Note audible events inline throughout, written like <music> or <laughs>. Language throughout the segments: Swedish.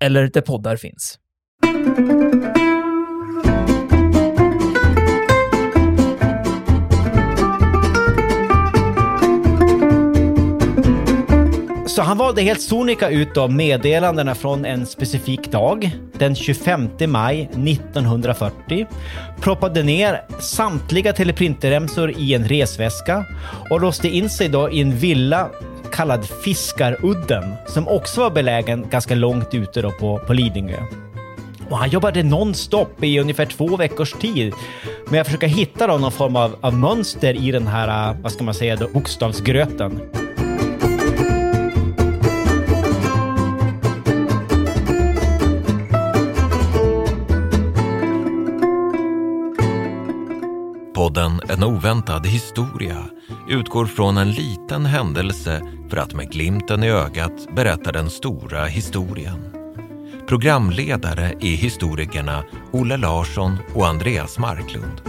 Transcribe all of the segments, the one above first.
eller där poddar finns. Så han valde helt sonika ut då meddelandena från en specifik dag, den 25 maj 1940, proppade ner samtliga teleprinterremsor i en resväska och låste in sig då i en villa kallad Fiskarudden, som också var belägen ganska långt ute då på, på Lidingö. Och han jobbade nonstop i ungefär två veckors tid med att försöka hitta då någon form av, av mönster i den här, äh, vad ska man säga, då, bokstavsgröten. Podden En oväntad historia utgår från en liten händelse för att med glimten i ögat berätta den stora historien. Programledare är historikerna Olle Larsson och Andreas Marklund.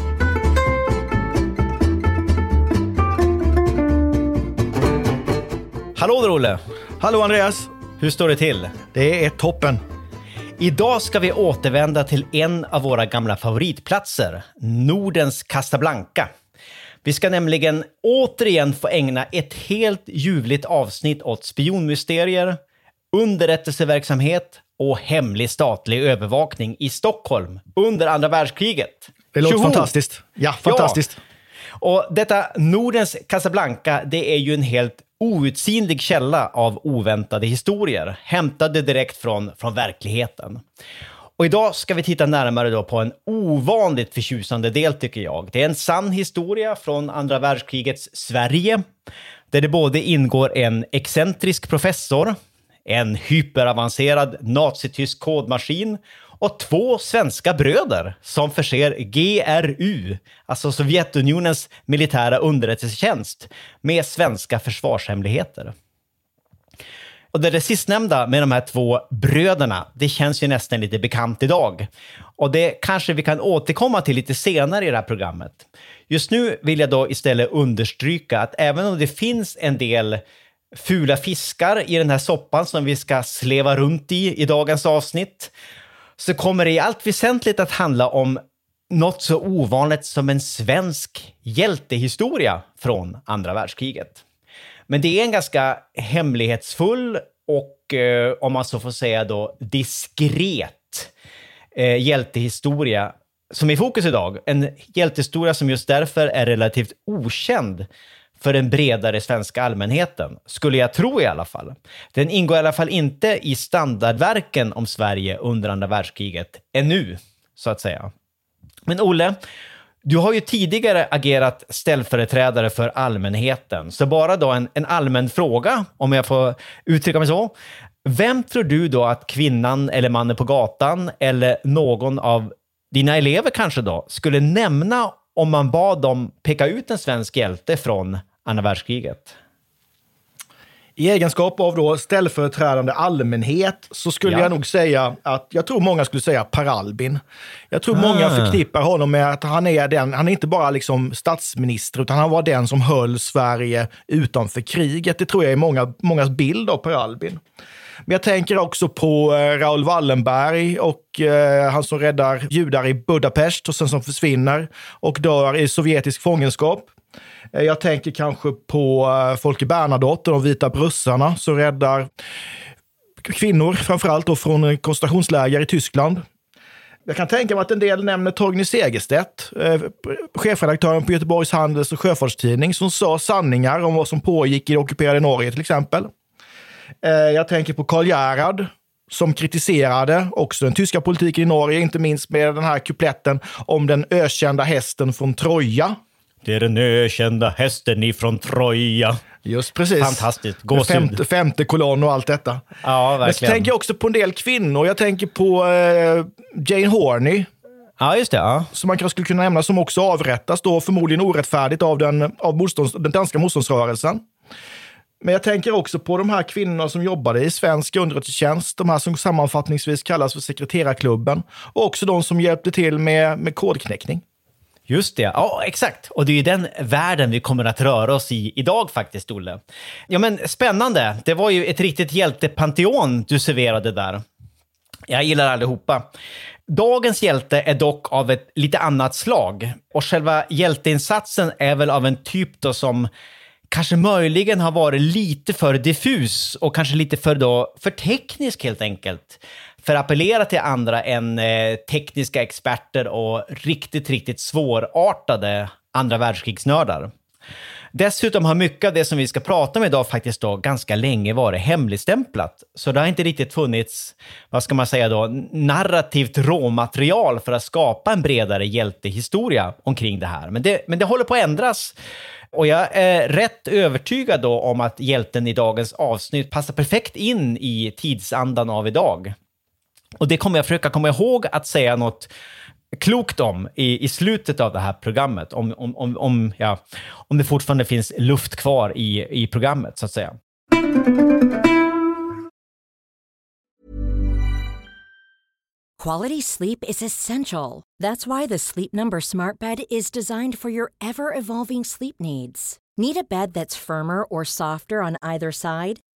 Hallå där Olle! Hallå Andreas! Hur står det till? Det är toppen. Idag ska vi återvända till en av våra gamla favoritplatser, Nordens Casablanca. Vi ska nämligen återigen få ägna ett helt ljuvligt avsnitt åt spionmysterier, underrättelseverksamhet och hemlig statlig övervakning i Stockholm under andra världskriget. Det låter Tjoho! fantastiskt. Ja, fantastiskt. Och detta Nordens Casablanca, det är ju en helt outsinlig källa av oväntade historier, hämtade direkt från, från verkligheten. Och idag ska vi titta närmare då på en ovanligt förtjusande del tycker jag. Det är en sann historia från andra världskrigets Sverige, där det både ingår en excentrisk professor, en hyperavancerad nazitysk kodmaskin och två svenska bröder som förser GRU, alltså Sovjetunionens militära underrättelsetjänst, med svenska försvarshemligheter. Och det, det sistnämnda med de här två bröderna, det känns ju nästan lite bekant idag. Och det kanske vi kan återkomma till lite senare i det här programmet. Just nu vill jag då istället understryka att även om det finns en del fula fiskar i den här soppan som vi ska sleva runt i i dagens avsnitt, så kommer det i allt väsentligt att handla om något så ovanligt som en svensk hjältehistoria från andra världskriget. Men det är en ganska hemlighetsfull och, eh, om man så får säga då, diskret eh, hjältehistoria som är i fokus idag. En hjältehistoria som just därför är relativt okänd för den bredare svenska allmänheten, skulle jag tro i alla fall. Den ingår i alla fall inte i standardverken om Sverige under andra världskriget, ännu, så att säga. Men Olle, du har ju tidigare agerat ställföreträdare för allmänheten, så bara då en, en allmän fråga, om jag får uttrycka mig så. Vem tror du då att kvinnan eller mannen på gatan eller någon av dina elever kanske då skulle nämna om man bad dem peka ut en svensk hjälte från andra världskriget? I egenskap av då ställföreträdande allmänhet så skulle Ja. jag nog säga att jag tror många skulle säga Per Albin. Jag tror många Ah. förknippar honom med att han är den, han är inte bara liksom statsminister, utan han var den som höll Sverige utanför kriget. Det tror jag är många, mångas bild av Per Albin. Men jag tänker också på eh, Raoul Wallenberg och eh, han som räddar judar i Budapest och sen som försvinner och dör i sovjetisk fångenskap. Eh, jag tänker kanske på eh, Folke Bernadotte, de vita brussarna, som räddar kvinnor, framförallt då från koncentrationsläger i Tyskland. Jag kan tänka mig att en del nämner Torgny Segerstedt, eh, chefredaktören på Göteborgs Handels och Sjöfartstidning, som sa sanningar om vad som pågick i det ockuperade Norge till exempel. Jag tänker på Karl Gerhard, som kritiserade också den tyska politiken i Norge, inte minst med den här kupletten om den ökända hästen från Troja. Det är den ökända hästen ifrån Troja. Just precis. Fantastiskt. Gåshud. Femte, femte kolonn och allt detta. Ja, Men så verkligen. tänker jag också på en del kvinnor. Jag tänker på eh, Jane Horney, Ja, just det. Ja. som man kanske skulle kunna nämna, som också avrättas då förmodligen orättfärdigt av den, av motstånds, den danska motståndsrörelsen. Men jag tänker också på de här kvinnorna som jobbade i svensk underrättelsetjänst, de här som sammanfattningsvis kallas för sekreterarklubben, och också de som hjälpte till med, med kodknäckning. Just det, ja exakt. Och det är ju den världen vi kommer att röra oss i idag faktiskt, Olle. Ja men spännande, det var ju ett riktigt hjältepanteon du serverade där. Jag gillar allihopa. Dagens hjälte är dock av ett lite annat slag. Och själva hjälteinsatsen är väl av en typ då som kanske möjligen har varit lite för diffus och kanske lite för, då, för teknisk helt enkelt. För att appellera till andra än eh, tekniska experter och riktigt, riktigt svårartade andra världskrigsnördar. Dessutom har mycket av det som vi ska prata om idag faktiskt då ganska länge varit hemligstämplat. Så det har inte riktigt funnits, vad ska man säga då, narrativt råmaterial för att skapa en bredare hjältehistoria omkring det här. Men det, men det håller på att ändras. Och jag är rätt övertygad då om att hjälten i dagens avsnitt passar perfekt in i tidsandan av idag. Och det kommer jag försöka komma ihåg att säga något klokt om i, i slutet av det här programmet. Om, om, om, om, ja, om det fortfarande finns luft kvar i, i programmet, så att säga. Quality sleep is essential. That's why the Sleep Number Smart Bed is designed for your ever evolving sleep needs. Need a bed that's firmer or softer on either side?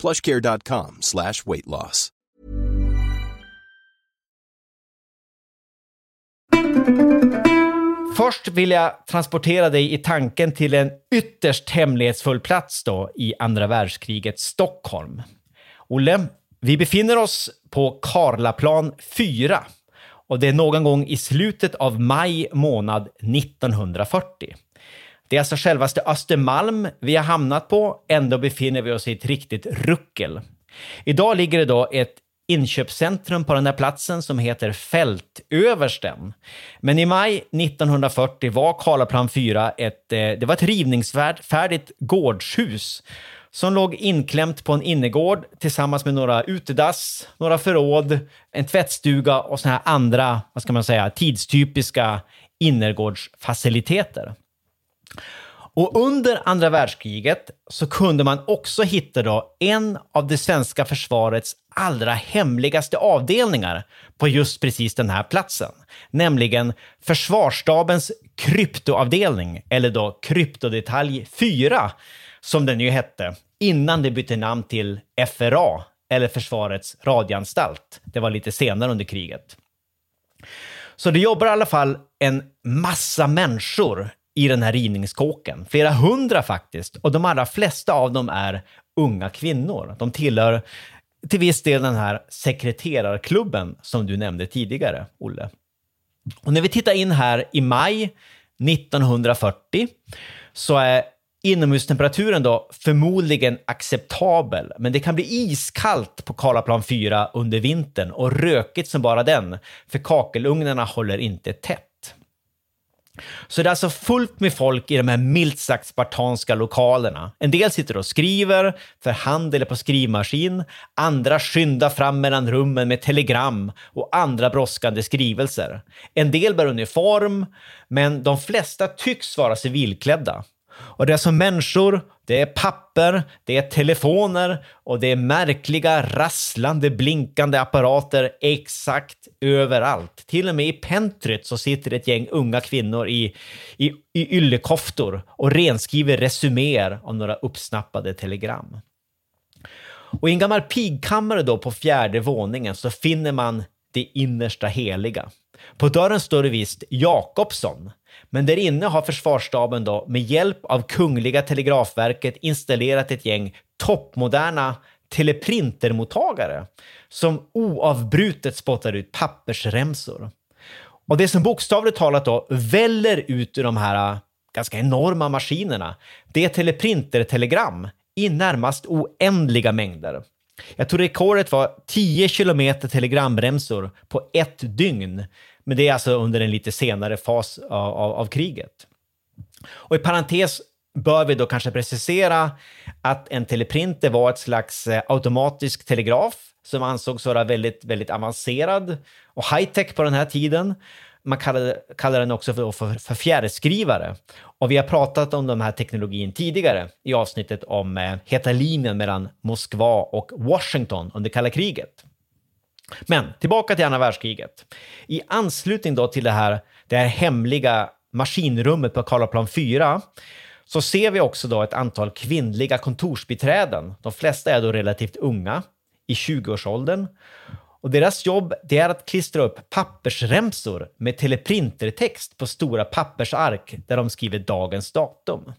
plushcare.com slash weight loss. Först vill jag transportera dig i tanken till en ytterst hemlighetsfull plats då i andra världskrigets Stockholm. Olle, vi befinner oss på Karlaplan 4 och det är någon gång i slutet av maj månad 1940. Det är alltså självaste Östermalm vi har hamnat på, ändå befinner vi oss i ett riktigt ruckel. Idag ligger det då ett inköpscentrum på den här platsen som heter Fältöversten. Men i maj 1940 var Karlaplan 4 ett, eh, det var ett rivningsfärdigt gårdshus som låg inklämt på en innergård tillsammans med några utedass, några förråd, en tvättstuga och såna här andra, vad ska man säga, tidstypiska innergårdsfaciliteter. Och under andra världskriget så kunde man också hitta då en av det svenska försvarets allra hemligaste avdelningar på just precis den här platsen. Nämligen Försvarsstabens kryptoavdelning, eller då kryptodetalj 4, som den ju hette, innan det bytte namn till FRA, eller Försvarets radioanstalt. Det var lite senare under kriget. Så det jobbar i alla fall en massa människor i den här rivningskåken. Flera hundra faktiskt. Och de allra flesta av dem är unga kvinnor. De tillhör till viss del den här sekreterarklubben som du nämnde tidigare, Olle. Och när vi tittar in här i maj 1940 så är Inomhustemperaturen då förmodligen acceptabel, men det kan bli iskallt på Karlaplan 4 under vintern och rökigt som bara den, för kakelugnarna håller inte tätt. Så det är alltså fullt med folk i de här milt sagt spartanska lokalerna. En del sitter och skriver för hand eller på skrivmaskin. Andra skyndar fram mellan rummen med telegram och andra brådskande skrivelser. En del bär uniform, men de flesta tycks vara civilklädda. Och det är som människor, det är papper, det är telefoner och det är märkliga rasslande blinkande apparater exakt överallt. Till och med i pentryt så sitter ett gäng unga kvinnor i, i, i yllekoftor och renskriver resuméer av några uppsnappade telegram. Och i en gammal pigkammare då på fjärde våningen så finner man det innersta heliga. På dörren står det visst Jakobsson, men där inne har försvarsstaben då med hjälp av Kungliga Telegrafverket installerat ett gäng toppmoderna teleprintermottagare som oavbrutet spottar ut pappersremsor. Och det som bokstavligt talat då väller ut ur de här äh, ganska enorma maskinerna, det är teleprintertelegram i närmast oändliga mängder. Jag tror rekordet var 10 kilometer telegramremsor på ett dygn. Men det är alltså under en lite senare fas av, av, av kriget. Och i parentes bör vi då kanske precisera att en teleprinter var ett slags eh, automatisk telegraf som ansågs vara väldigt, väldigt avancerad och high-tech på den här tiden. Man kallade, kallade den också för, för, för fjärrskrivare. Och vi har pratat om den här teknologin tidigare i avsnittet om eh, heta linjen mellan Moskva och Washington under kalla kriget. Men tillbaka till andra världskriget. I anslutning då till det här, det här hemliga maskinrummet på Karlaplan 4 så ser vi också då ett antal kvinnliga kontorsbiträden. De flesta är då relativt unga, i 20-årsåldern. Och deras jobb det är att klistra upp pappersremsor med teleprintertext på stora pappersark där de skriver dagens datum.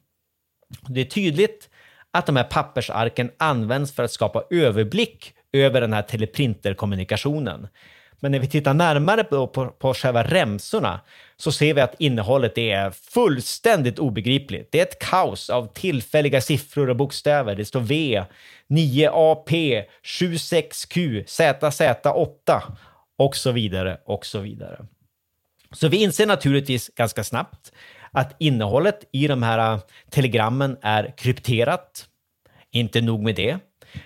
Det är tydligt att de här pappersarken används för att skapa överblick över den här teleprinterkommunikationen. Men när vi tittar närmare på, på, på själva remsorna så ser vi att innehållet är fullständigt obegripligt. Det är ett kaos av tillfälliga siffror och bokstäver. Det står V, 9AP, 76Q, ZZ8 och så vidare och så vidare. Så vi inser naturligtvis ganska snabbt att innehållet i de här äh, telegrammen är krypterat. Inte nog med det.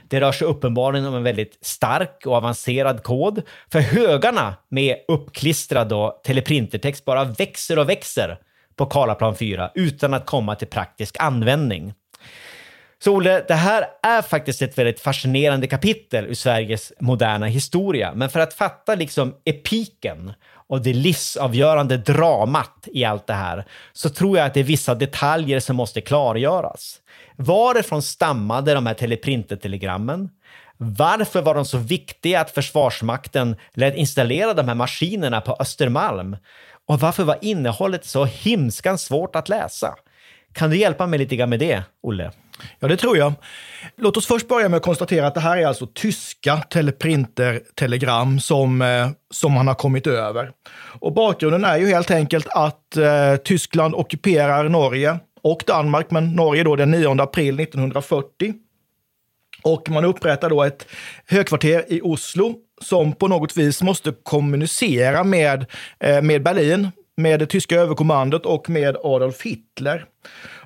Det rör sig uppenbarligen om en väldigt stark och avancerad kod, för högarna med uppklistrad teleprintertext bara växer och växer på Karlaplan 4 utan att komma till praktisk användning. Så Olle, det här är faktiskt ett väldigt fascinerande kapitel ur Sveriges moderna historia. Men för att fatta liksom epiken och det livsavgörande dramat i allt det här så tror jag att det är vissa detaljer som måste klargöras. Varifrån stammade de här teleprintertelegrammen? Varför var de så viktiga att Försvarsmakten lät installera de här maskinerna på Östermalm? Och varför var innehållet så himskans svårt att läsa? Kan du hjälpa mig lite grann med det, Olle? Ja, det tror jag. Låt oss först börja med att konstatera att det här är alltså tyska teleprinter-telegram som, eh, som man har kommit över. Och bakgrunden är ju helt enkelt att eh, Tyskland ockuperar Norge och Danmark, men Norge då den 9 april 1940. Och man upprättar då ett högkvarter i Oslo som på något vis måste kommunicera med, eh, med Berlin, med det tyska överkommandot och med Adolf Hitler.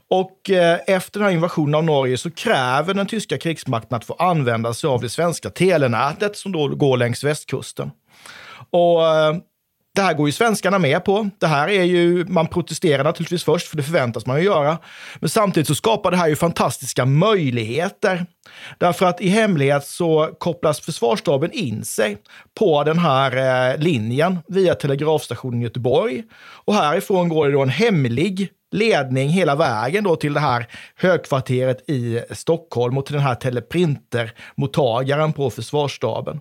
Och eh, efter den här invasionen av Norge så kräver den tyska krigsmakten att få använda sig av det svenska telenätet som då går längs västkusten. Och eh, det här går ju svenskarna med på. Det här är ju, man protesterar naturligtvis först, för det förväntas man ju göra. Men samtidigt så skapar det här ju fantastiska möjligheter. Därför att i hemlighet så kopplas försvarsstaben in sig på den här eh, linjen via telegrafstationen i Göteborg. Och härifrån går det då en hemlig ledning hela vägen då till det här högkvarteret i Stockholm och till den här teleprintermottagaren på försvarsstaben.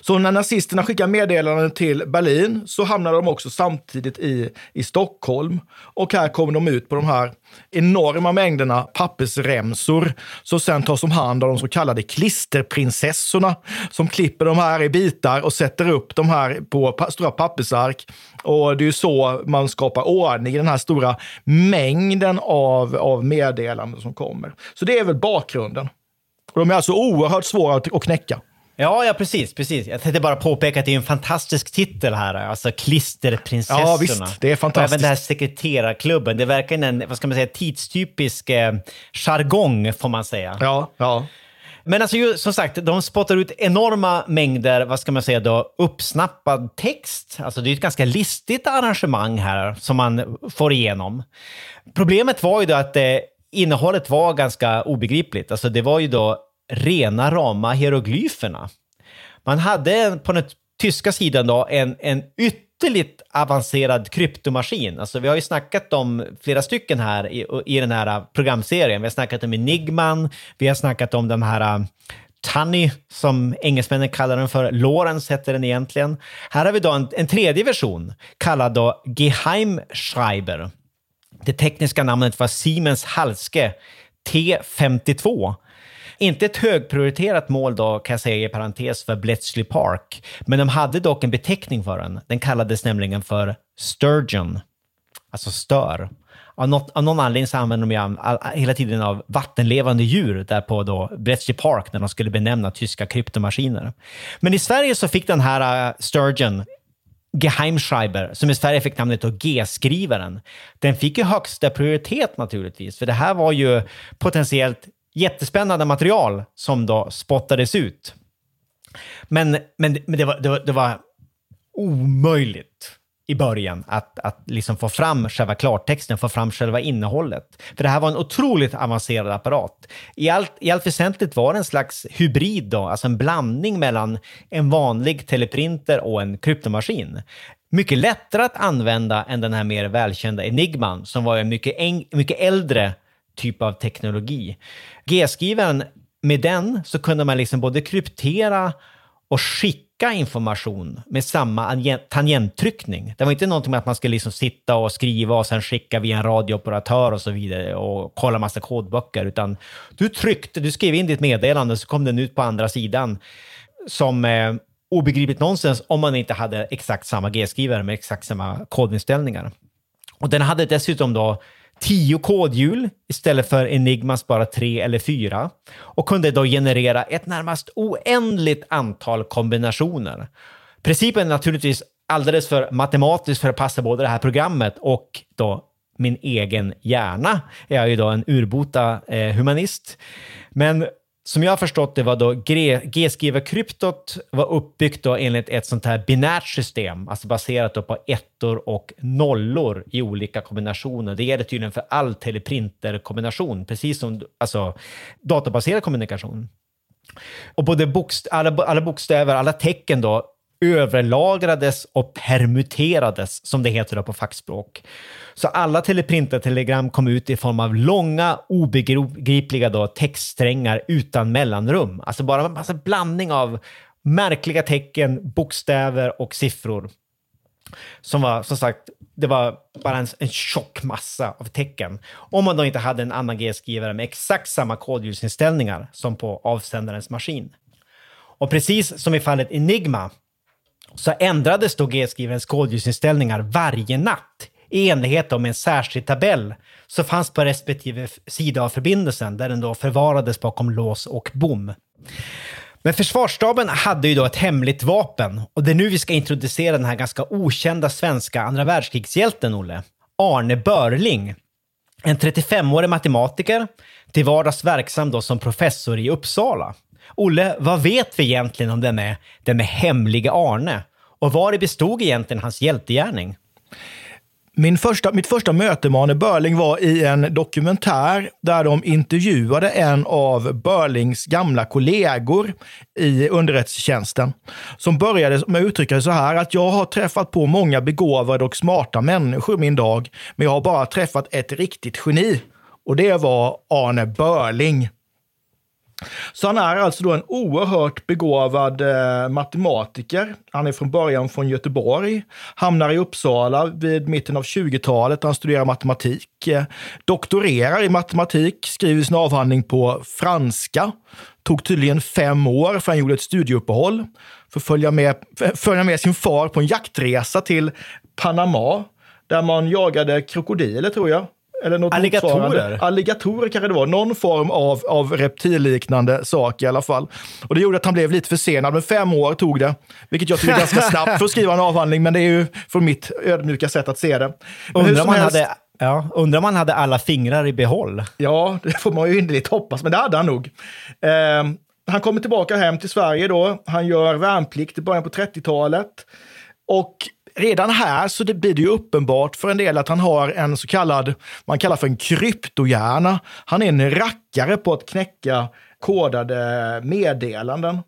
Så när nazisterna skickar meddelanden till Berlin så hamnar de också samtidigt i, i Stockholm. Och här kommer de ut på de här enorma mängderna pappersremsor som sen tas om hand av de så kallade klisterprinsessorna som klipper de här i bitar och sätter upp de här på pa stora pappersark. Och det är ju så man skapar ordning i den här stora mängden av, av meddelanden som kommer. Så det är väl bakgrunden. Och de är alltså oerhört svåra att knäcka. Ja, ja precis, precis. Jag tänkte bara påpeka att det är en fantastisk titel här, alltså Klisterprinsessorna. Ja, visst, det är fantastiskt. Och även den här sekreterarklubben. Det verkar en, vad ska man säga, tidstypisk eh, jargong, får man säga. Ja, ja. Men alltså, ju, som sagt, de spottar ut enorma mängder, vad ska man säga då, uppsnappad text. Alltså det är ett ganska listigt arrangemang här som man får igenom. Problemet var ju då att eh, innehållet var ganska obegripligt. Alltså det var ju då rena rama hieroglyferna. Man hade på den tyska sidan då en, en ytterligt avancerad kryptomaskin. Alltså vi har ju snackat om flera stycken här i, i den här äh, programserien. Vi har snackat om Enigman, vi har snackat om de här äh, Tunny, som engelsmännen kallar den för. Lawrence heter den egentligen. Här har vi då en, en tredje version, kallad då Geheimschreiber. Det tekniska namnet var Siemens Halske T52 inte ett högprioriterat mål då, kan jag säga i parentes, för Bletchley Park. Men de hade dock en beteckning för den. Den kallades nämligen för Sturgeon, alltså stör. Av, något, av någon anledning så använde de ju hela tiden av vattenlevande djur där på då Bletchley Park när de skulle benämna tyska kryptomaskiner. Men i Sverige så fick den här äh, Sturgeon Geheimschreiber, som i Sverige fick namnet G-skrivaren, den fick ju högsta prioritet naturligtvis, för det här var ju potentiellt jättespännande material som då spottades ut. Men, men, men det, var, det, var, det var omöjligt i början att, att liksom få fram själva klartexten, få fram själva innehållet. För det här var en otroligt avancerad apparat. I allt, I allt väsentligt var det en slags hybrid, då, alltså en blandning mellan en vanlig teleprinter och en kryptomaskin. Mycket lättare att använda än den här mer välkända Enigman, som var en mycket, mycket äldre typ av teknologi. G-skrivaren, med den så kunde man liksom både kryptera och skicka information med samma tangenttryckning. Det var inte någonting med att man skulle liksom sitta och skriva och sen skicka via en radiooperatör och så vidare och kolla massa kodböcker, utan du tryckte, du skrev in ditt meddelande så kom den ut på andra sidan som eh, obegripligt nonsens om man inte hade exakt samma G-skrivare med exakt samma kodinställningar. Och den hade dessutom då tio kodhjul istället för Enigmas bara tre eller fyra och kunde då generera ett närmast oändligt antal kombinationer. Principen är naturligtvis alldeles för matematisk för att passa både det här programmet och då min egen hjärna. Jag är ju då en urbota eh, humanist. Men som jag har förstått det var då G-skrivarkryptot var uppbyggt då enligt ett sånt här binärt system, alltså baserat då på ettor och nollor i olika kombinationer. Det gäller tydligen för all teleprinterkombination, precis som alltså, databaserad kommunikation. Och både bokst alla, alla bokstäver, alla tecken då överlagrades och permuterades, som det heter på fackspråk. Så alla teleprintertelegram kom ut i form av långa, obegripliga då, textsträngar utan mellanrum. Alltså bara en massa blandning av märkliga tecken, bokstäver och siffror. Som var, som sagt, det var bara en, en tjock massa av tecken. Om man då inte hade en annan G-skrivare med exakt samma kodljudsinställningar som på avsändarens maskin. Och precis som i fallet Enigma så ändrades då G-skrivens koldioxidinställningar varje natt i enlighet med en särskild tabell som fanns på respektive sida av förbindelsen där den då förvarades bakom lås och bom. Men försvarsstaben hade ju då ett hemligt vapen och det är nu vi ska introducera den här ganska okända svenska andra världskrigshjälten, Olle. Arne Börling. En 35-årig matematiker, till vardags verksam då som professor i Uppsala. Olle, vad vet vi egentligen om den den hemliga Arne? Och vad bestod egentligen hans hjältegärning? Min första, mitt första möte med Arne Börling var i en dokumentär där de intervjuade en av Börlings gamla kollegor i underrättelsetjänsten. Som började med att uttrycka det så här att jag har träffat på många begåvade och smarta människor min dag, men jag har bara träffat ett riktigt geni. Och det var Arne Börling. Så han är alltså då en oerhört begåvad eh, matematiker. Han är från början från Göteborg, hamnar i Uppsala vid mitten av 20-talet. Han studerar matematik, eh, doktorerar i matematik, skriver sin avhandling på franska. Tog tydligen fem år för han gjorde ett studieuppehåll för att följa med, följa med sin far på en jaktresa till Panama där man jagade krokodiler tror jag. Eller något Alligatorer? motsvarande. Alligatorer kanske det var. Någon form av, av reptilliknande sak i alla fall. Och det gjorde att han blev lite försenad, men fem år tog det. Vilket jag tycker är ganska <laughs> snabbt för att skriva en avhandling, men det är ju från mitt ödmjuka sätt att se det. Men Undrar han helst- hade, ja, undrar om han hade alla fingrar i behåll. Ja, det får man ju innerligt hoppas, men det hade han nog. Eh, han kommer tillbaka hem till Sverige då. Han gör värnplikt i början på 30-talet. Och redan här så det blir det ju uppenbart för en del att han har en så kallad, man kallar för en kryptohjärna. Han är en rackare på att knäcka kodade meddelanden.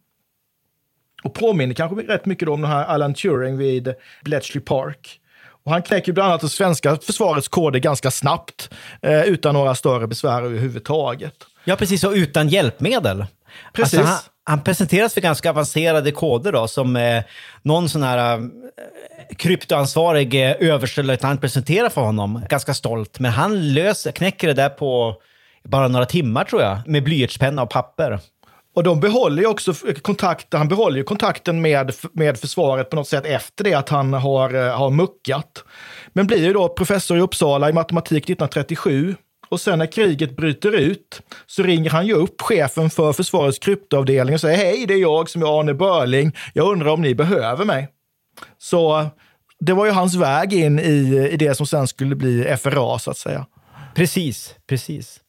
Och påminner kanske rätt mycket om den här Alan Turing vid Bletchley Park. Och han knäcker bland annat det svenska försvarets koder ganska snabbt, eh, utan några större besvär överhuvudtaget. Ja, precis. Och utan hjälpmedel. Precis. Alltså, han, han presenteras för ganska avancerade koder då, som eh, någon sån här eh, kryptoansvarig eh, överstelöjtnant presenterar för honom. Ganska stolt. Men han löser, knäcker det där på bara några timmar tror jag, med blyertspenna och papper. Och de behåller ju också kontakten, han behåller ju kontakten med, med försvaret på något sätt efter det att han har, eh, har muckat. Men blir ju då professor i Uppsala i matematik 1937. Och sen när kriget bryter ut så ringer han ju upp chefen för försvarets kryptoavdelning och säger hej, det är jag som är Arne Börling. Jag undrar om ni behöver mig. Så det var ju hans väg in i, i det som sen skulle bli FRA så att säga. Precis, precis.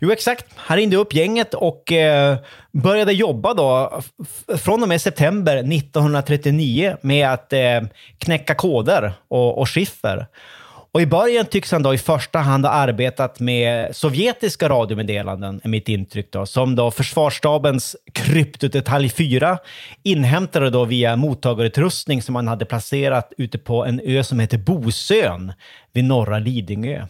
Jo, exakt. Han ringde upp gänget och eh, började jobba då från och med september 1939 med att eh, knäcka koder och, och skiffer. Och i början tycks han då i första hand ha arbetat med sovjetiska radiomeddelanden, är mitt intryck då, som då försvarsstabens kryptodetalj 4 inhämtade då via mottagarutrustning som man hade placerat ute på en ö som heter Bosön vid norra Lidingö.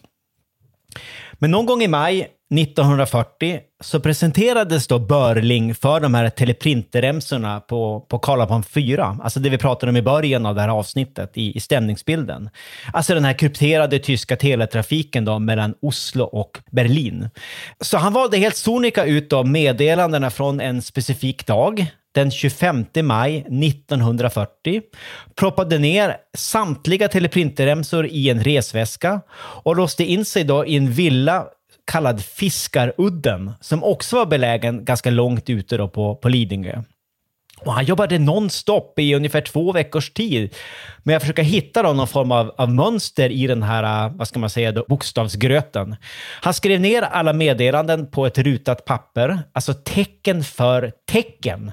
Men någon gång i maj 1940 så presenterades då Börling för de här teleprinterremsorna på, på Karlapan 4, alltså det vi pratade om i början av det här avsnittet i, i stämningsbilden. Alltså den här krypterade tyska teletrafiken då mellan Oslo och Berlin. Så han valde helt sonika ut då meddelandena från en specifik dag, den 25 maj 1940, proppade ner samtliga teleprinterremsor i en resväska och låste in sig då i en villa kallad Fiskarudden, som också var belägen ganska långt ute då på, på Lidingö. Och han jobbade nonstop i ungefär två veckors tid med att försöka hitta då någon form av, av mönster i den här, äh, vad ska man säga, då, bokstavsgröten. Han skrev ner alla meddelanden på ett rutat papper, alltså tecken för tecken.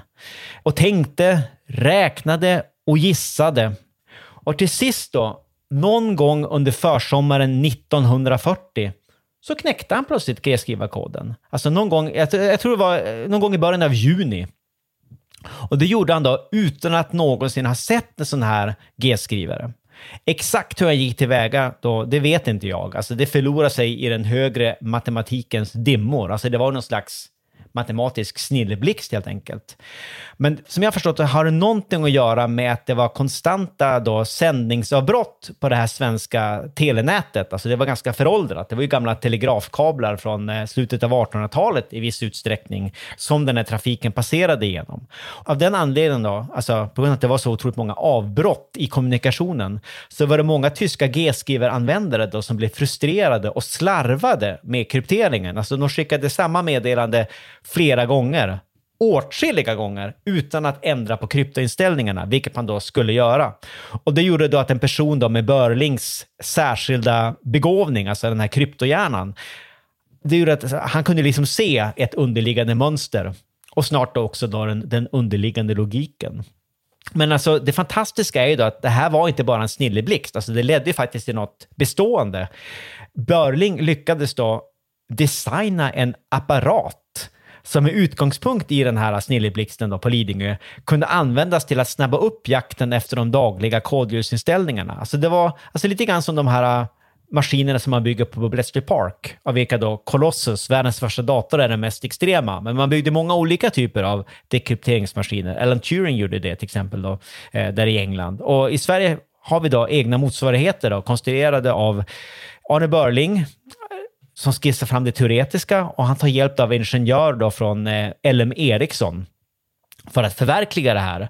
Och tänkte, räknade och gissade. Och till sist då, någon gång under försommaren 1940, så knäckte han plötsligt G-skrivarkoden. Alltså någon gång, jag, jag tror det var eh, någon gång i början av juni. Och det gjorde han då utan att någonsin ha sett en sån här G-skrivare. Exakt hur han gick tillväga då, det vet inte jag. Alltså det förlorar sig i den högre matematikens dimmor. Alltså det var någon slags matematisk snilleblixt helt enkelt. Men som jag har förstått det har det någonting att göra med att det var konstanta då sändningsavbrott på det här svenska telenätet. Alltså det var ganska föråldrat. Det var ju gamla telegrafkablar från eh, slutet av 1800-talet i viss utsträckning som den här trafiken passerade igenom. Av den anledningen då, alltså på grund av att det var så otroligt många avbrott i kommunikationen, så var det många tyska G-skrivaranvändare då som blev frustrerade och slarvade med krypteringen. Alltså de skickade samma meddelande flera gånger åtskilliga gånger utan att ändra på kryptoinställningarna, vilket man då skulle göra. Och det gjorde då att en person då med Börlings särskilda begåvning, alltså den här kryptohjärnan, det gjorde att han kunde liksom se ett underliggande mönster och snart då också då den, den underliggande logiken. Men alltså det fantastiska är ju då att det här var inte bara en snilleblixt, alltså det ledde ju faktiskt till något bestående. Börling lyckades då designa en apparat som med utgångspunkt i den här snilleblixten på Lidingö kunde användas till att snabba upp jakten efter de dagliga kodljusinställningarna. Alltså det var alltså lite grann som de här äh, maskinerna som man bygger på Bletchley Park, av vilka då Colossus, världens första dator, är den mest extrema. Men man byggde många olika typer av dekrypteringsmaskiner. Alan Turing gjorde det till exempel då, eh, där i England. Och i Sverige har vi då egna motsvarigheter då, konstruerade av Arne Börling, som skissar fram det teoretiska och han tar hjälp av ingenjör då från eh, LM Ericsson för att förverkliga det här.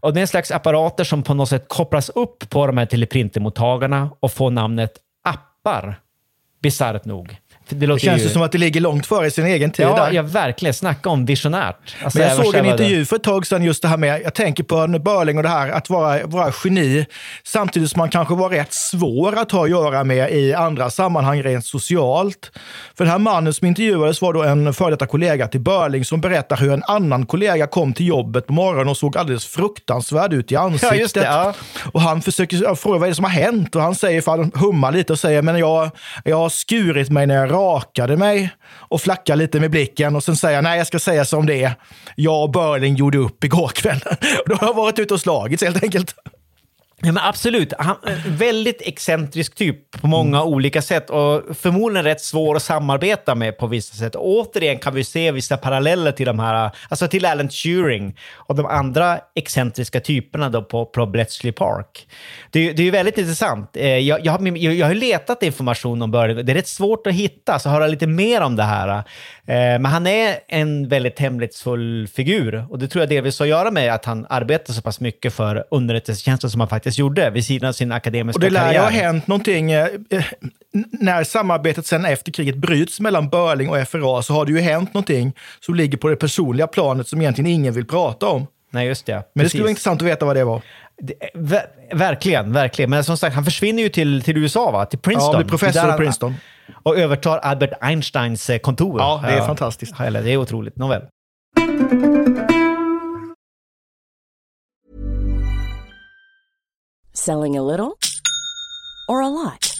Och det är en slags apparater som på något sätt kopplas upp på de här teleprintermottagarna och får namnet appar. Bisarrt nog. Det, det känns ju som att det ligger långt före sin egen tid. Ja, där. ja verkligen. Snacka om visionärt. Alltså, Men jag såg en intervju för ett tag sedan just det här med, jag tänker på Börling och det här att vara, vara geni, samtidigt som man kanske var rätt svår att ha att göra med i andra sammanhang rent socialt. För den här mannen som intervjuades var då en före detta kollega till Börling som berättar hur en annan kollega kom till jobbet på morgonen och såg alldeles fruktansvärd ut i ansiktet. Ja, det, ja. Och han försöker fråga vad är det som har hänt och han säger, för han hummar lite och säger, men jag, jag har skurit mig när jag rakade mig och flackade lite med blicken och sen säger jag, nej jag ska säga som det är. Jag och Börling gjorde upp igår kväll. <laughs> Då har jag varit ute och slagits helt enkelt. Ja, men absolut. Han, väldigt excentrisk typ på många mm. olika sätt och förmodligen rätt svår att samarbeta med på vissa sätt. Och återigen kan vi se vissa paralleller till de här, alltså till Alan Turing och de andra excentriska typerna då på, på Bletchley Park. Det, det är ju väldigt intressant. Eh, jag, jag, har, jag, har letat information om Börje. Det är rätt svårt att hitta, så höra lite mer om det här. Eh, men han är en väldigt hemlighetsfull figur och det tror jag delvis har att göra med att han arbetar så pass mycket för underrättelsetjänsten som han faktiskt gjorde vid sidan av sin akademiska karriär. Och det lär ha hänt någonting. Eh, eh, när samarbetet sen efter kriget bryts mellan Börling och FRA så har det ju hänt någonting som ligger på det personliga planet som egentligen ingen vill prata om. Nej, just det. Men Precis. det skulle vara intressant att veta vad det var. Det, ver verkligen, verkligen. Men som sagt, han försvinner ju till, till USA, va? Till Princeton. Ja, blir professor i Princeton. Och övertar Albert Einsteins eh, kontor. Ja, det är ja. fantastiskt. Eller, det är otroligt. Nåväl. Selling a little or a lot?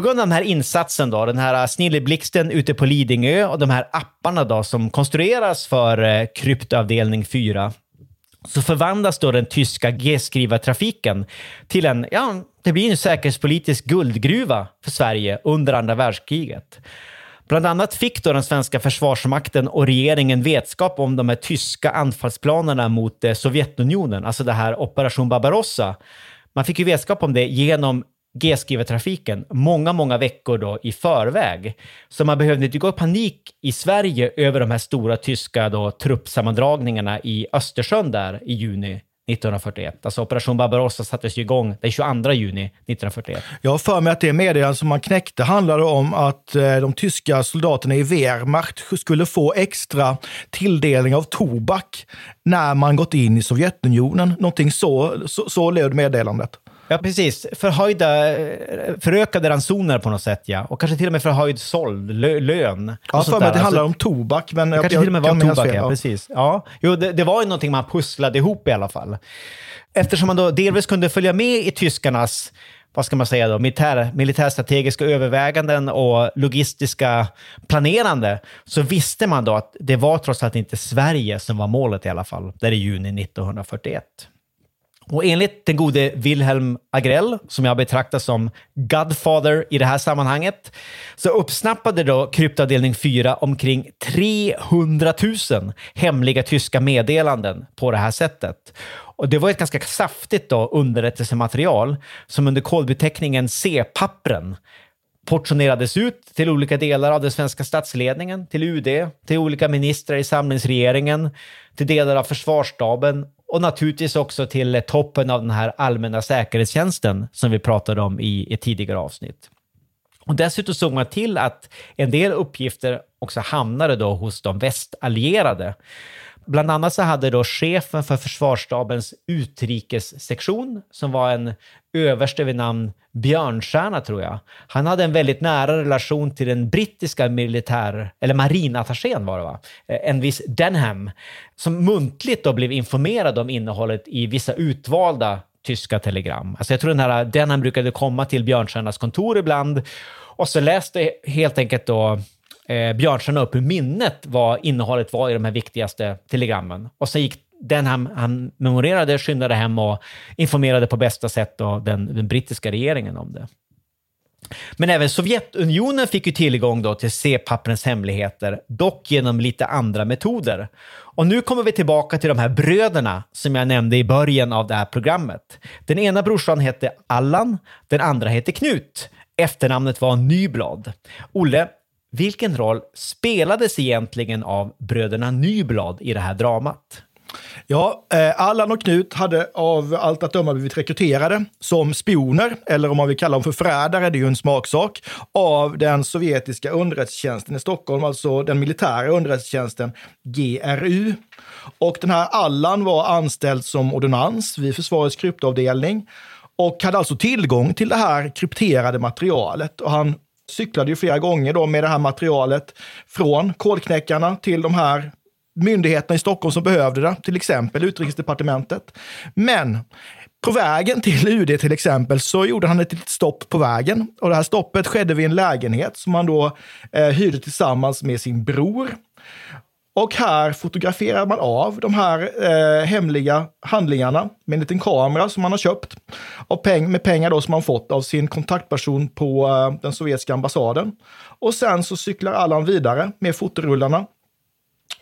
På grund av den här insatsen då, den här äh, snilleblixten ute på Lidingö och de här apparna då som konstrueras för äh, kryptoavdelning 4, så förvandlas då den tyska G-skrivartrafiken till en, ja, det blir en säkerhetspolitisk guldgruva för Sverige under andra världskriget. Bland annat fick då den svenska försvarsmakten och regeringen vetskap om de här tyska anfallsplanerna mot äh, Sovjetunionen, alltså det här Operation Barbarossa. Man fick ju vetskap om det genom G-skrivartrafiken många, många veckor då i förväg. Så man behövde inte gå i panik i Sverige över de här stora tyska då truppsammandragningarna i Östersjön där i juni 1941. Alltså Operation Barbarossa sattes ju igång den 22 juni 1941. Jag har för mig att det meddelande alltså som man knäckte handlade om att eh, de tyska soldaterna i Wehrmacht skulle få extra tilldelning av tobak när man gått in i Sovjetunionen. Någonting så, så, så löd meddelandet. Ja, precis. Förhöjda, förökade ransoner på något sätt, ja. Och kanske till och med förhöjd såld, lö, lön. Ja, för mig att det handlar om tobak. Men det jag, kanske till och med var tobak, fel, ja. Precis. Ja. Jo, det, det var ju någonting man pusslade ihop i alla fall. Eftersom man då delvis kunde följa med i tyskarnas vad ska man säga då, militär, militärstrategiska överväganden och logistiska planerande, så visste man då att det var trots allt inte Sverige som var målet i alla fall, där i juni 1941. Och enligt den gode Wilhelm Agrell, som jag betraktar som Godfather i det här sammanhanget, så uppsnappade då kryptavdelning 4 omkring 300 000 hemliga tyska meddelanden på det här sättet. Och det var ett ganska saftigt då underrättelsematerial som under kodbeteckningen C-pappren portionerades ut till olika delar av den svenska statsledningen, till UD, till olika ministrar i samlingsregeringen, till delar av försvarsstaben och naturligtvis också till toppen av den här allmänna säkerhetstjänsten som vi pratade om i ett tidigare avsnitt. Och dessutom såg man till att en del uppgifter också hamnade då hos de västallierade. Bland annat så hade då chefen för försvarsstabens utrikessektion, som var en överste vid namn Björnstjärna tror jag. Han hade en väldigt nära relation till den brittiska militär, eller marinattachén var det va? Eh, en viss Denham, som muntligt då blev informerad om innehållet i vissa utvalda tyska telegram. Alltså jag tror den här Denham brukade komma till Björnstjärnas kontor ibland och så läste helt enkelt då eh, Björnsson upp ur minnet vad innehållet var i de här viktigaste telegrammen. Och så gick den han, han memorerade, skyndade hem och informerade på bästa sätt då den, den brittiska regeringen om det. Men även Sovjetunionen fick ju tillgång då till C-papprens hemligheter, dock genom lite andra metoder. Och nu kommer vi tillbaka till de här bröderna som jag nämnde i början av det här programmet. Den ena brorsan hette Allan, den andra hette Knut. Efternamnet var Nyblad. Olle, vilken roll spelades egentligen av bröderna Nyblad i det här dramat? Ja, eh, Allan och Knut hade av allt att döma blivit rekryterade som spioner, eller om man vill kalla dem för förrädare, det är ju en smaksak, av den sovjetiska underrättelsetjänsten i Stockholm, alltså den militära underrättelsetjänsten GRU. Och den här Allan var anställd som ordonnans vid försvarets kryptoavdelning och hade alltså tillgång till det här krypterade materialet. Och han cyklade ju flera gånger då med det här materialet från kolknäckarna till de här myndigheterna i Stockholm som behövde det, till exempel Utrikesdepartementet. Men på vägen till UD till exempel så gjorde han ett litet stopp på vägen. Och det här stoppet skedde vid en lägenhet som han då eh, hyrde tillsammans med sin bror. Och här fotograferar man av de här eh, hemliga handlingarna med en liten kamera som man har köpt och peng med pengar då som man fått av sin kontaktperson på eh, den sovjetiska ambassaden. Och sen så cyklar Allan vidare med fotorullarna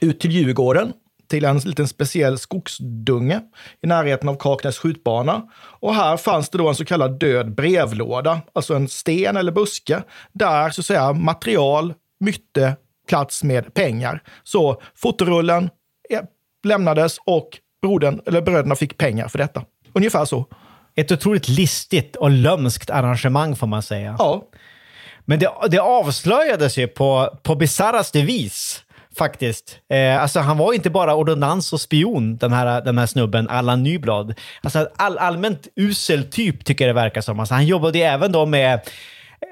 ut till Djurgården, till en liten speciell skogsdunge i närheten av Kaknäs skjutbana. Och här fanns det då en så kallad död brevlåda, alltså en sten eller buske, där så att säga material, mytte, plats med pengar. Så fotorullen lämnades och brodern, eller bröderna fick pengar för detta. Ungefär så. Ett otroligt listigt och lömskt arrangemang får man säga. Ja. Men det, det avslöjades ju på, på bisarraste vis faktiskt. Eh, alltså han var inte bara ordonnans och spion, den här, den här snubben, Allan Nyblad. Alltså all, allmänt usel typ tycker jag det verkar som. Alltså, han jobbade ju även då med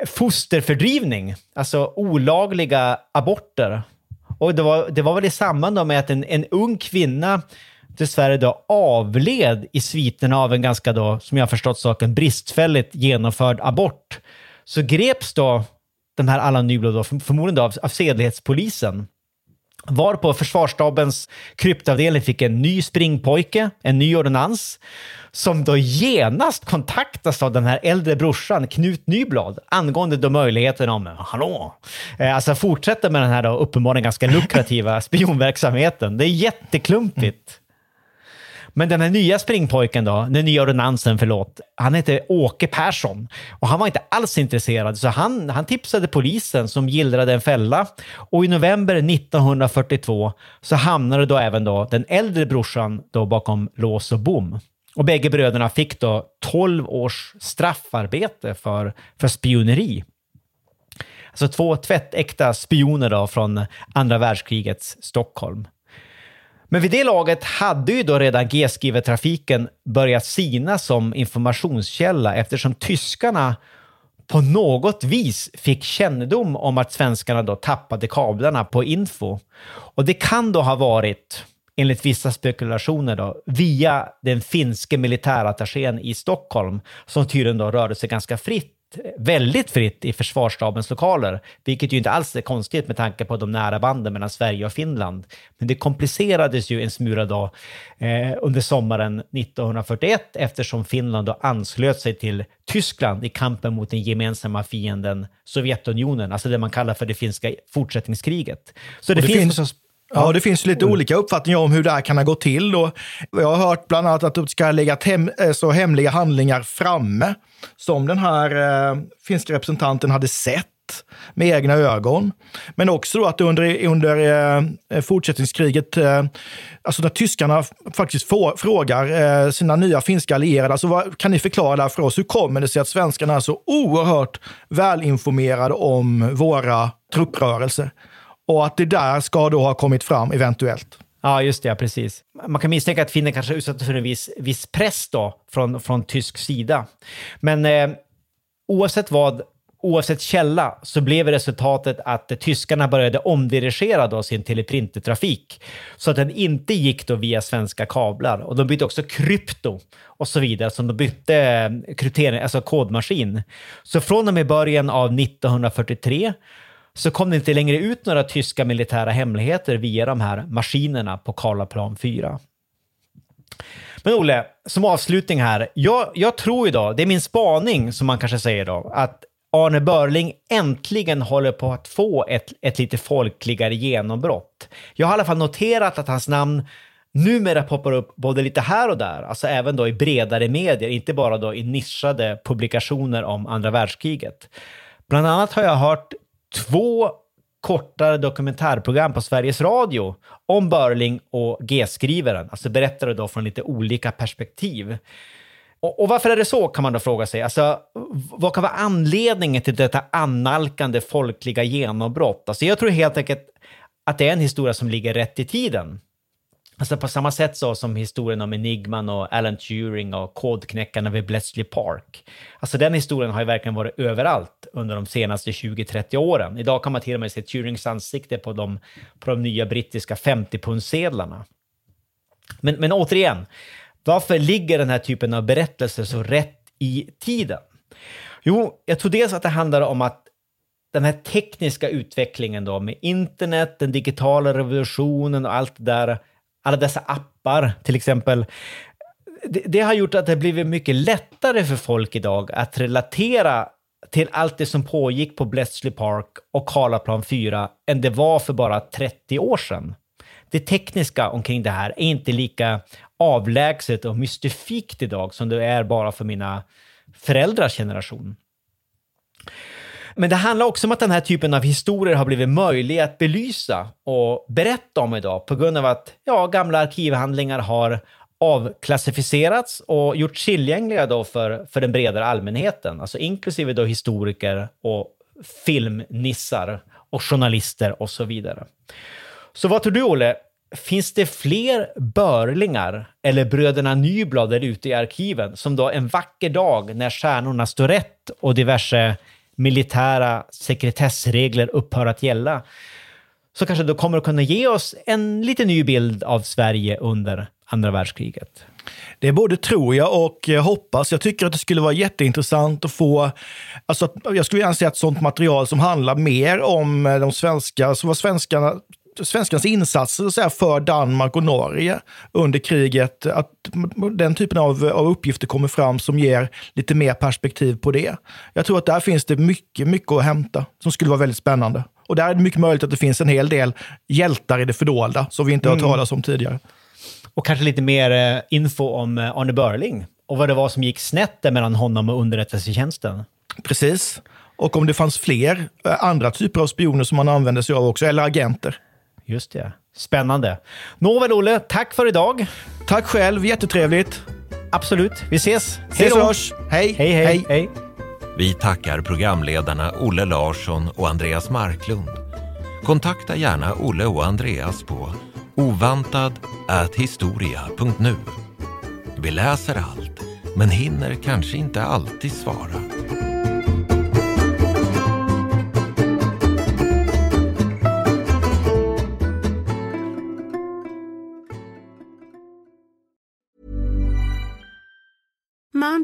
fosterfördrivning, alltså olagliga aborter. Och det var, det var väl i samband med att en, en ung kvinna dessvärre då avled i sviterna av en ganska då, som jag förstått saken, bristfälligt genomförd abort. Så greps då den här Allan Nyblad då, förmodligen då av, av sedlighetspolisen. Varpå försvarsstabens kryptavdelning fick en ny springpojke, en ny ordonnans, som då genast kontaktas av den här äldre brorsan Knut Nyblad angående då möjligheten om, hallå, eh, alltså fortsätta med den här då uppenbarligen ganska lukrativa <laughs> spionverksamheten. Det är jätteklumpigt. Men den här nya springpojken då, den nya ordonnansen, förlåt, han hette Åke Persson och han var inte alls intresserad så han, han tipsade polisen som gillrade en fälla och i november 1942 så hamnade då även då den äldre brorsan då bakom lås och bom. Och bägge bröderna fick då 12 års straffarbete för, för spioneri. Alltså två tvättäkta spioner då från andra världskrigets Stockholm. Men vid det laget hade ju då redan G-skrivertrafiken börjat sina som informationskälla eftersom tyskarna på något vis fick kännedom om att svenskarna då tappade kablarna på info. Och det kan då ha varit, enligt vissa spekulationer, då, via den finske militärattachén i Stockholm som tydligen då rörde sig ganska fritt väldigt fritt i försvarsstabens lokaler, vilket ju inte alls är konstigt med tanke på de nära banden mellan Sverige och Finland. Men det komplicerades ju en smula då eh, under sommaren 1941 eftersom Finland då anslöt sig till Tyskland i kampen mot den gemensamma fienden Sovjetunionen, alltså det man kallar för det finska fortsättningskriget. Så det, det finns, finns Ja, det finns lite olika uppfattningar om hur det här kan ha gått till. Och jag har hört bland annat att det ska ha legat hem, eh, så hemliga handlingar framme som den här eh, finska representanten hade sett med egna ögon. Men också att under, under eh, fortsättningskriget, eh, alltså när tyskarna faktiskt få, frågar eh, sina nya finska allierade, alltså vad, kan ni förklara det här för oss? Hur kommer det sig att svenskarna är så oerhört välinformerade om våra trupprörelser? Och att det där ska då ha kommit fram eventuellt. Ja, just det, ja, precis. Man kan misstänka att finnen kanske utsattes för en viss, viss press då från, från tysk sida. Men eh, oavsett vad, oavsett källa, så blev resultatet att tyskarna började omdirigera då sin teleprintertrafik så att den inte gick då via svenska kablar. Och de bytte också krypto och så vidare, som de bytte eh, kryptering, alltså kodmaskin. Så från och med början av 1943 så kom det inte längre ut några tyska militära hemligheter via de här maskinerna på Karlaplan 4. Men Olle, som avslutning här. Jag, jag tror idag, det är min spaning som man kanske säger då, att Arne Börling äntligen håller på att få ett, ett lite folkligare genombrott. Jag har i alla fall noterat att hans namn numera poppar upp både lite här och där, alltså även då i bredare medier, inte bara då i nischade publikationer om andra världskriget. Bland annat har jag hört två kortare dokumentärprogram på Sveriges Radio om Börling och G-skrivaren, alltså berättade då från lite olika perspektiv. Och, och, varför är det så, kan man då fråga sig. Alltså, vad kan vara anledningen till detta annalkande folkliga genombrott? Alltså, jag tror helt enkelt att det är en historia som ligger rätt i tiden. Alltså på samma sätt så som historien om Enigman och Alan Turing och kodknäckarna vid Bletchley Park. Alltså den historien har ju verkligen varit överallt under de senaste 20-30 åren. Idag kan man till och med se Turings ansikte på de, på de nya brittiska 50-pundsedlarna. Men, men återigen, varför ligger den här typen av berättelser så rätt i tiden? Jo, jag tror dels att det handlar om att den här tekniska utvecklingen då med internet, den digitala revolutionen och allt det där alla dessa appar till exempel. Det, det, har gjort att det blivit mycket lättare för folk idag att relatera till allt det som pågick på Bletchley Park och Karlaplan 4 än det var för bara 30 år sedan. Det tekniska omkring det här är inte lika avlägset och mystifikt idag som det är bara för mina föräldrars generation. Men det handlar också om att den här typen av historier har blivit möjliga att belysa och berätta om idag på grund av att ja, gamla arkivhandlingar har avklassificerats och gjorts tillgängliga då för, för den bredare allmänheten, alltså inklusive då historiker och filmnissar och journalister och så vidare. Så vad tror du, Olle? Finns det fler börlingar eller bröderna Nyblad där ute i arkiven som då en vacker dag när stjärnorna står rätt och diverse militära sekretessregler upphör att gälla, så kanske det kommer att kunna ge oss en lite ny bild av Sverige under andra världskriget. Det både tror jag och eh, hoppas. Jag tycker att det skulle vara jätteintressant att få, alltså jag skulle gärna se ett sånt material som handlar mer om eh, de svenska, så vad svenskarna svenskarnas insatser så här, för Danmark och Norge under kriget. Att den typen av, av uppgifter kommer fram som ger lite mer perspektiv på det. Jag tror att där finns det mycket, mycket att hämta som skulle vara väldigt spännande. Och där är det mycket möjligt att det finns en hel del hjältar i det fördolda som vi inte har mm. talas om tidigare. Och kanske lite mer eh, info om eh, Arne Börling och vad det var som gick snett mellan honom och underrättelsetjänsten. Precis. Och om det fanns fler eh, andra typer av spioner som man använde sig av också, eller agenter. Just det. Spännande. Nåväl, Olle, tack för idag. Tack själv, jättetrevligt. Absolut. Vi ses. Ses och hörs. Hej. Hej, hej. hej. hej. Vi tackar programledarna Olle Larsson och Andreas Marklund. Kontakta gärna Olle och Andreas på ovantad.historia.nu. Vi läser allt, men hinner kanske inte alltid svara.